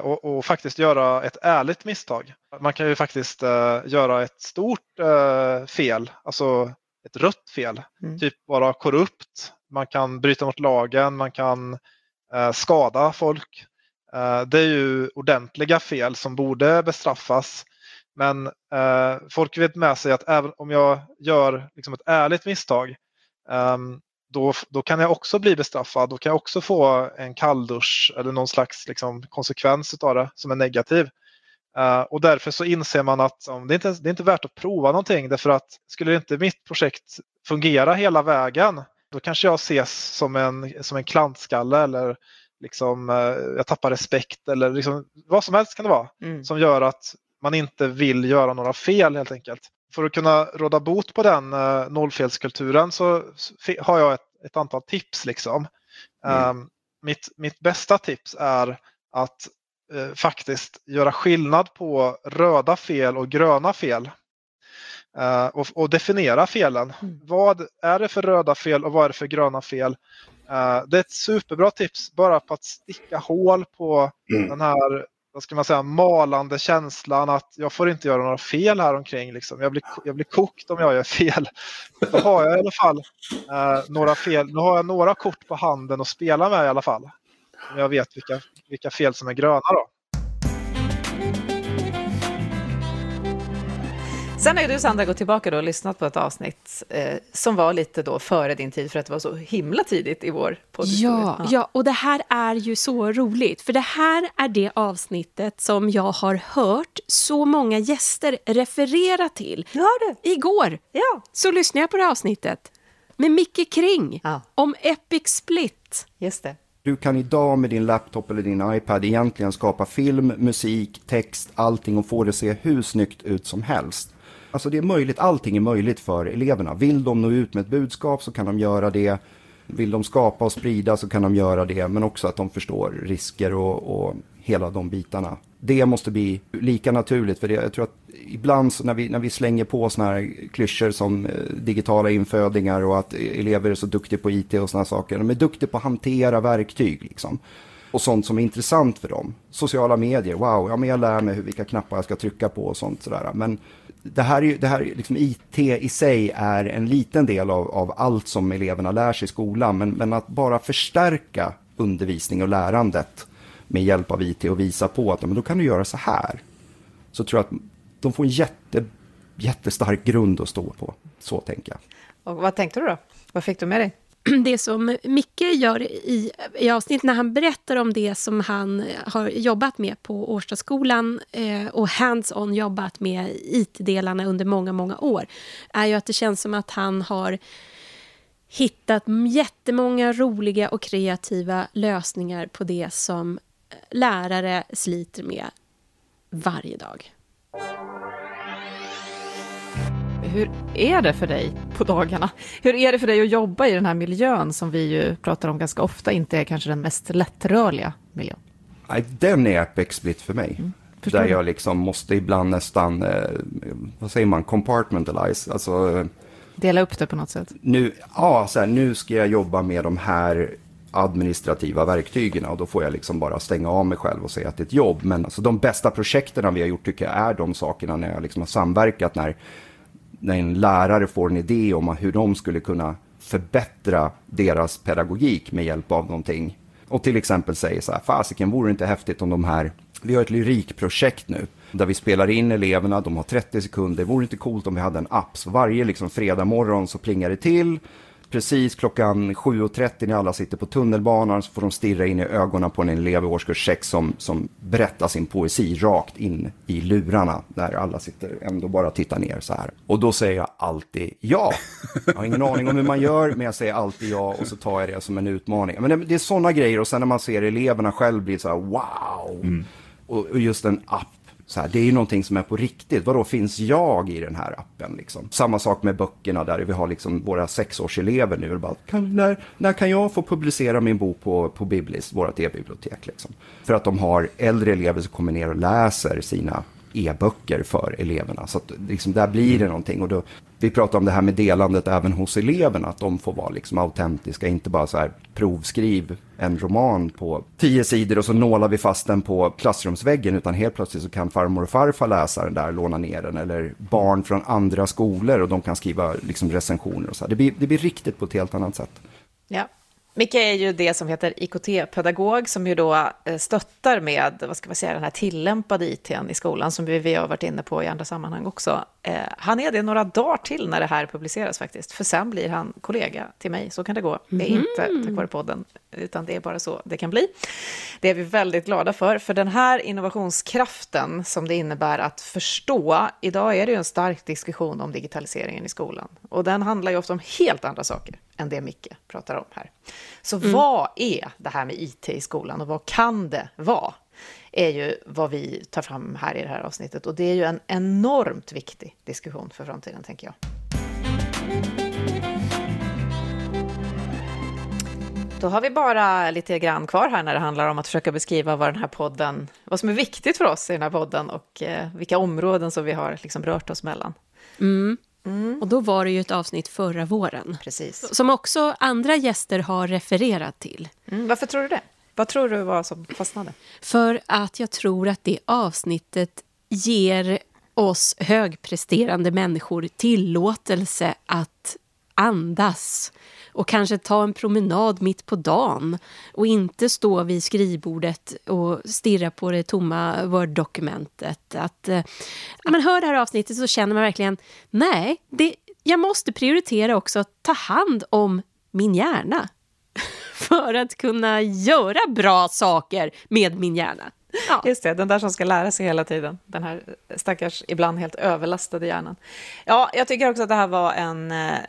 och, och, faktiskt göra ett ärligt misstag. Man kan ju faktiskt uh, göra ett stort uh, fel, alltså ett rött fel. Mm. Typ vara korrupt, man kan bryta mot lagen, man kan uh, skada folk. det är ju ordentliga fel som borde bestraffas men eh, folk vet med sig att även om jag gör liksom ett ärligt misstag eh, då, då kan jag också bli bestraffad. Då kan jag också få en kalldusch eller någon slags liksom, konsekvens av det som är negativ. Uh, och därför så inser man att um, det, är inte, det är inte värt att prova någonting därför att skulle inte mitt projekt fungera hela vägen då kanske jag ses som en, som en klantskalle eller liksom, uh, jag tappar respekt eller liksom, vad som helst kan det vara mm. som gör att man inte vill göra några fel helt enkelt. För att kunna råda bot på den uh, nollfelskulturen så har jag ett, ett antal tips. Liksom. Mm. Um, mitt, mitt bästa tips är att uh, faktiskt göra skillnad på röda fel och gröna fel. Uh, och, och, definiera felen. Mm. Vad är det för röda fel och vad är det för gröna fel? Uh, det är ett superbra tips bara på att sticka hål på mm. den här vad ska man säga, malande känslan att jag får inte göra några fel här omkring. Liksom. Jag, blir, jag blir kokt om jag gör fel. Då har jag i alla fall eh, några fel. Nu har jag några kort på handen att spela med i alla fall. Jag vet vilka, vilka fel som är gröna då. Sen har ju du Sandra gått tillbaka då och lyssnat på ett avsnitt eh, som var lite då före din tid för att det var så himla tidigt i vår poddhistoria. Ja, ja. ja, och det här är ju så roligt för det här är det avsnittet som jag har hört så många gäster referera till. Du har det? Igår ja. så lyssnade jag på det avsnittet med Micke Kring ja. om Epic Split. Just det. Du kan idag med din laptop eller din iPad egentligen skapa film, musik, text, allting och få det att se hur snyggt ut som helst. Alltså det är möjligt, allting är möjligt för eleverna. Vill de nå ut med ett budskap så kan de göra det. Vill de skapa och sprida så kan de göra det, men också att de förstår risker och, och hela de bitarna. Det måste bli lika naturligt, för det, jag tror att ibland när vi, när vi slänger på sådana här klyschor som eh, digitala infödingar och att elever är så duktiga på IT och sådana saker. De är duktiga på att hantera verktyg liksom. Och sånt som är intressant för dem. Sociala medier, wow, ja men jag lär mig hur, vilka knappar jag ska trycka på och sånt sådär. Men det här, är, det här liksom IT i sig är en liten del av, av allt som eleverna lär sig i skolan. Men, men att bara förstärka undervisning och lärandet med hjälp av IT och visa på att men då kan du göra så här. Så tror jag att de får en jätte, jättestark grund att stå på. Så tänker jag. Och vad tänkte du då? Vad fick du med dig? det som Micke gör i, i avsnitt när han berättar om det som han eh, har jobbat med på Årstaskolan eh, och hands-on jobbat med IT-delarna under många, många år, är ju att det känns som att han har hittat jättemånga roliga och kreativa lösningar på det som lärare sliter med varje dag. Hur är det för dig på dagarna? Hur är det för dig att jobba i den här miljön som vi ju pratar om ganska ofta inte är kanske den mest lättrörliga miljön? Nej, den är Split för mig. Mm. Där jag liksom måste ibland nästan, eh, vad säger man, compartmentalize. Alltså, eh, Dela upp det på något sätt? Nu, ja, så här, nu ska jag jobba med de här administrativa verktygen och då får jag liksom bara stänga av mig själv och säga att det är ett jobb. Men alltså, de bästa projekten vi har gjort tycker jag är de sakerna när jag liksom har samverkat, när när en lärare får en idé om hur de skulle kunna förbättra deras pedagogik med hjälp av någonting. Och till exempel säger så här, fasiken vore det inte häftigt om de här, vi har ett lyrikprojekt nu, där vi spelar in eleverna, de har 30 sekunder, vore det inte coolt om vi hade en app, så varje liksom fredag morgon så plingar det till, precis klockan 7.30 när alla sitter på tunnelbanan så får de stirra in i ögonen på en elev i årskurs 6 som, som berättar sin poesi rakt in i lurarna där alla sitter ändå bara tittar ner så här. Och då säger jag alltid ja. Jag har ingen aning om hur man gör men jag säger alltid ja och så tar jag det som en utmaning. Men det, det är sådana grejer och sen när man ser eleverna själv blir så här wow. Mm. Och, och just en app så här, det är ju någonting som är på riktigt. Vadå, finns jag i den här appen? Liksom? Samma sak med böckerna där vi har liksom våra sexårselever nu. Bara, kan, när, när kan jag få publicera min bok på, på Biblis, vårt e-bibliotek? Liksom? För att de har äldre elever som kommer ner och läser sina e-böcker för eleverna. Så att, liksom, där blir det någonting. Och då, vi pratar om det här med delandet även hos eleverna, att de får vara liksom autentiska, inte bara så här provskriv en roman på tio sidor och så nålar vi fast den på klassrumsväggen, utan helt plötsligt så kan farmor och farfar läsa den där, låna ner den, eller barn från andra skolor och de kan skriva liksom recensioner och så. Det blir, det blir riktigt på ett helt annat sätt. Ja, Micke är ju det som heter IKT-pedagog som ju då eh, stöttar med, vad ska man säga, den här tillämpade ITn i skolan som vi har varit inne på i andra sammanhang också. Eh, han är det några dagar till när det här publiceras faktiskt, för sen blir han kollega till mig. Så kan det gå. Det är Mm. inte tack vare podden, utan det är bara så det kan bli. Det är vi väldigt glada för, för den här innovationskraften som det innebär att förstå, idag är det ju en stark diskussion om digitaliseringen i skolan, och den handlar ju ofta om helt andra saker än det Micke pratar om här. Så Mm. vad är det här med IT i skolan och vad kan det vara? Är ju vad vi tar fram här i det här avsnittet. Och det är ju en enormt viktig diskussion för framtiden, tänker jag. Då har vi bara lite grann kvar här när det handlar om att försöka beskriva vad den här podden, vad som är viktigt för oss i den här podden och eh, vilka områden som vi har liksom rört oss mellan. Mm. Och då var det ju ett avsnitt förra våren. Precis. Som också andra gäster har refererat till. Mm, varför tror du det? Vad tror du var som fastnade? För att jag tror att det avsnittet ger oss högpresterande människor tillåtelse att andas och kanske ta en promenad mitt på dagen och inte stå vid skrivbordet och stirra på det tomma Word-dokumentet. Att, eh, när man hör det här avsnittet så känner man verkligen, nej, det, jag måste prioritera också att ta hand om min hjärna för att kunna göra bra saker med min hjärna. Ja. Just det, den där som ska lära sig hela tiden. Den här stackars, ibland helt överlastade hjärnan. Ja, jag tycker också att det här var en, eh,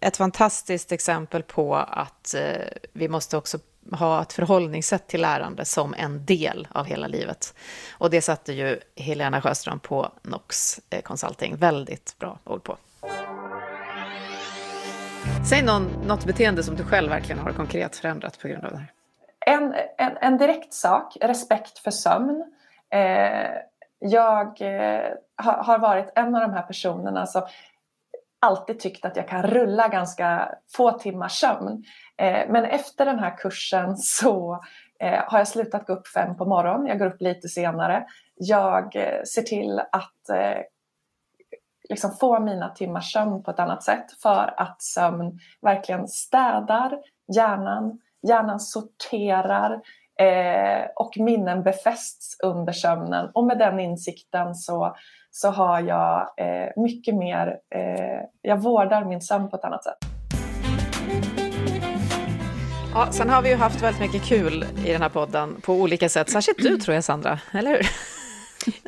ett fantastiskt exempel på att eh, vi måste också ha ett förhållningssätt till lärande som en del av hela livet. Och det satte ju Helena Sjöström på Nox eh, Consulting väldigt bra ord på. Säg någon, något beteende som du själv verkligen har konkret förändrat på grund av det här. En, en, en direkt sak, respekt för sömn. Eh, jag eh, har, varit en av de här personerna som alltid tyckt att jag kan rulla ganska få timmars sömn. Eh, men efter den här kursen så eh, har jag slutat gå upp fem på morgonen. Jag går upp lite senare. Jag eh, ser till att eh, liksom få mina timmars sömn på ett annat sätt för att sömn verkligen städar hjärnan, hjärnan sorterar eh, och minnen befästs under sömnen. Och med den insikten så, så har jag eh, mycket mer, eh, jag vårdar min sömn på ett annat sätt. Ja, sen har vi ju haft väldigt mycket kul i den här podden på olika sätt. Särskilt du tror jag, Sandra, eller hur?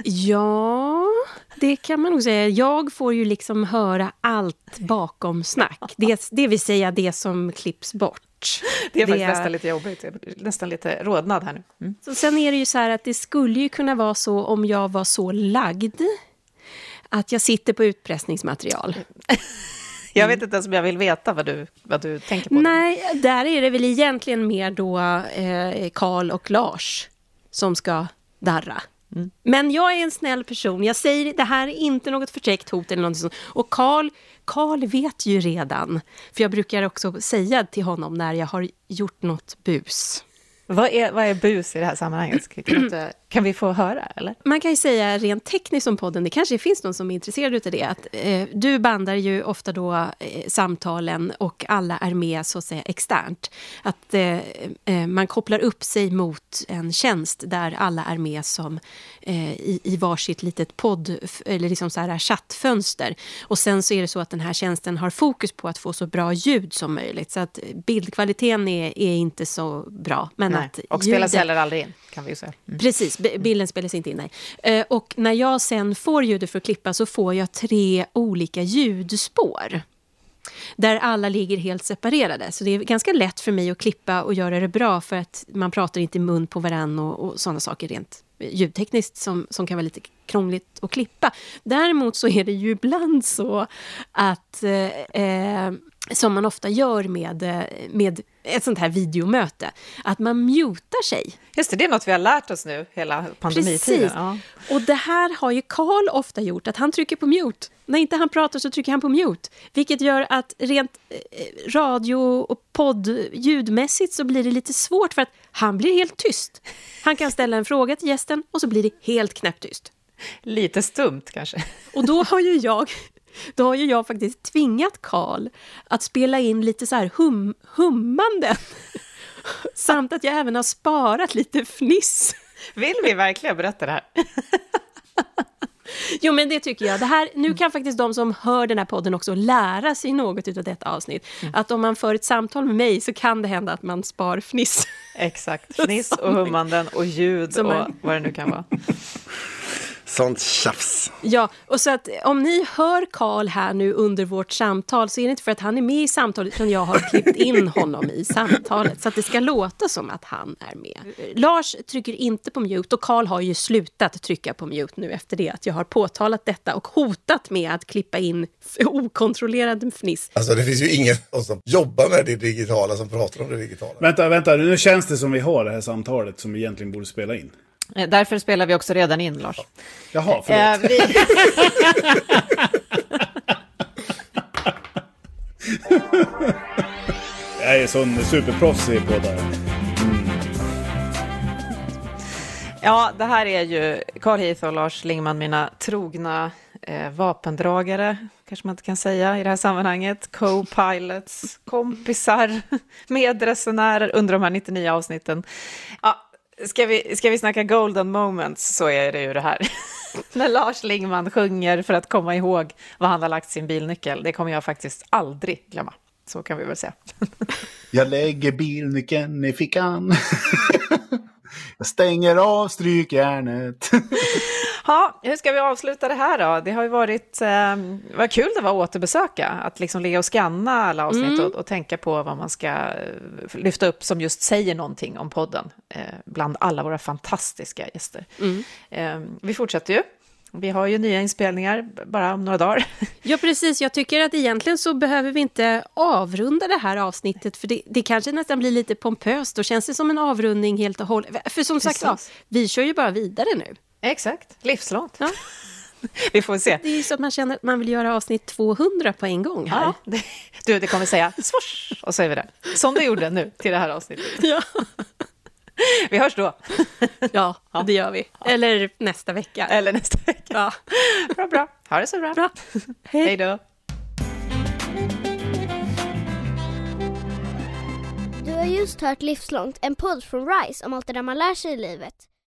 Ja, det kan man nog säga. Jag får ju liksom höra allt bakom snack. Det, det vill säga det som klipps bort. Det är faktiskt nästan lite jobbigt, nästan lite rodnad här nu. Mm. Så sen är det ju så här att det skulle ju kunna vara så om jag var så lagd att jag sitter på utpressningsmaterial. Jag vet inte ens om jag vill veta vad du, vad du tänker på. Nej, där är det väl egentligen mer då eh, Karl och Lars som ska darra. Mm. Men jag är en snäll person. Jag säger det här är inte något förtäckt hot eller någonting sånt. Och Karl, Karl vet ju redan. För jag brukar också säga till honom när jag har gjort något bus. Vad är, vad är bus i det här sammanhanget? Inte, kan vi få höra? Eller? Man kan ju säga rent tekniskt om podden, det kanske finns någon som är intresserad av det, att eh, du bandar ju ofta då eh, samtalen och alla är med så att säga externt. Att eh, eh, man kopplar upp sig mot en tjänst där alla är med som eh, i, i varsitt litet podd, eller liksom så här chattfönster. Och sen så är det så att den här tjänsten har fokus på att få så bra ljud som möjligt. Så att bildkvaliteten är, är inte så bra. Men Nej. att Och spelas ljudet- heller aldrig in, kan vi ju säga. Mm. Precis, bilden spelas inte in. Nej. Eh, och när jag sen får ljudet för att klippa så får jag tre olika ljudspår. Där alla ligger helt separerade. Så det är ganska lätt för mig att klippa och göra det bra för att man pratar inte i mun på varann och, och sådana saker rent eh, ljudtekniskt som, som kan vara lite krångligt att klippa. Däremot så är det ju ibland så att eh, eh som man ofta gör med, eh, med ett sånt här videomöte, att man mutar sig. Just det, det är något vi har lärt oss nu hela pandemitiden. Precis. Ja. Och det här har ju Karl ofta gjort, att han trycker på mute. När inte han pratar så trycker han på mute. Vilket gör att rent eh, radio och podd ljudmässigt så blir det lite svårt för att han blir helt tyst. Han kan ställa en fråga till gästen och så blir det helt knäpptyst. Lite stumt kanske. Och då har ju jag, då har ju jag faktiskt tvingat Karl att spela in lite så här hum, hummanden. Samt att jag även har sparat lite fniss. Vill vi verkligen berätta det här? Jo, men det tycker jag. Det här, nu kan faktiskt de som hör den här podden också lära sig något av detta avsnitt. Mm. Att om man för ett samtal med mig så kan det hända att man spar fniss. Exakt, fniss och hummanden och ljud och vad det nu kan vara. Sånt tjafs. Ja, och så att om ni hör Karl här nu under vårt samtal så är det inte för att han är med i samtalet utan jag har klippt in honom i samtalet så att det ska låta som att han är med. Lars trycker inte på mute och Karl har ju slutat trycka på mute nu efter det att jag har påtalat detta och hotat med att klippa in okontrollerad fniss. Alltså det finns ju ingen som jobbar med det digitala som pratar om det digitala. Vänta, vänta, nu känns det som vi har det här samtalet som vi egentligen borde spela in. Eh, därför spelar vi också redan in, Lars. Jaha, förlåt. Eh, vi... Jag är sån superproffsig poddare. Mm. Ja, det här är ju Carl Heath och Lars Lingman, mina trogna eh, vapendragare, kanske man inte kan säga i det här sammanhanget. Co-pilots, kompisar, medresenärer under de här 99 avsnitten. Ja, Ska vi, ska vi snacka golden moments så är det ju det här. När Lars Lingman sjunger för att komma ihåg vad han har lagt sin bilnyckel. Det kommer jag faktiskt aldrig glömma. Så kan vi väl säga. jag lägger bilnyckeln i fickan. jag stänger av strykjärnet. Ja, hur ska vi avsluta det här då? Det har ju varit, eh, vad kul det var att återbesöka, att liksom ligga och skanna alla avsnitt mm. och, och, tänka på vad man ska eh, lyfta upp som just säger någonting om podden, eh, bland alla våra fantastiska gäster. Mm. Eh, vi fortsätter ju. Vi har ju nya inspelningar bara om några dagar. Ja, precis. Jag tycker att egentligen så behöver vi inte avrunda det här avsnittet, för det, det kanske nästan blir lite pompöst. Då känns det som en avrundning helt och hållet. För som precis. sagt, ja, vi kör ju bara vidare nu. Exakt, livslångt. Ja. Vi får se. Det är så att man känner att man vill göra avsnitt 200 på en gång här. Ja, det, du, det kommer säga swoosh och så är vi där. Som det gjorde nu till det här avsnittet. Ja. Vi hörs då. Ja, ja. det gör vi. Eller nästa vecka. Eller nästa vecka. Ja. Bra, bra. Ha det så bra. bra. Hej. Hej då. Du har just hört Livslångt, en podd från RISE om allt det där man lär sig i livet.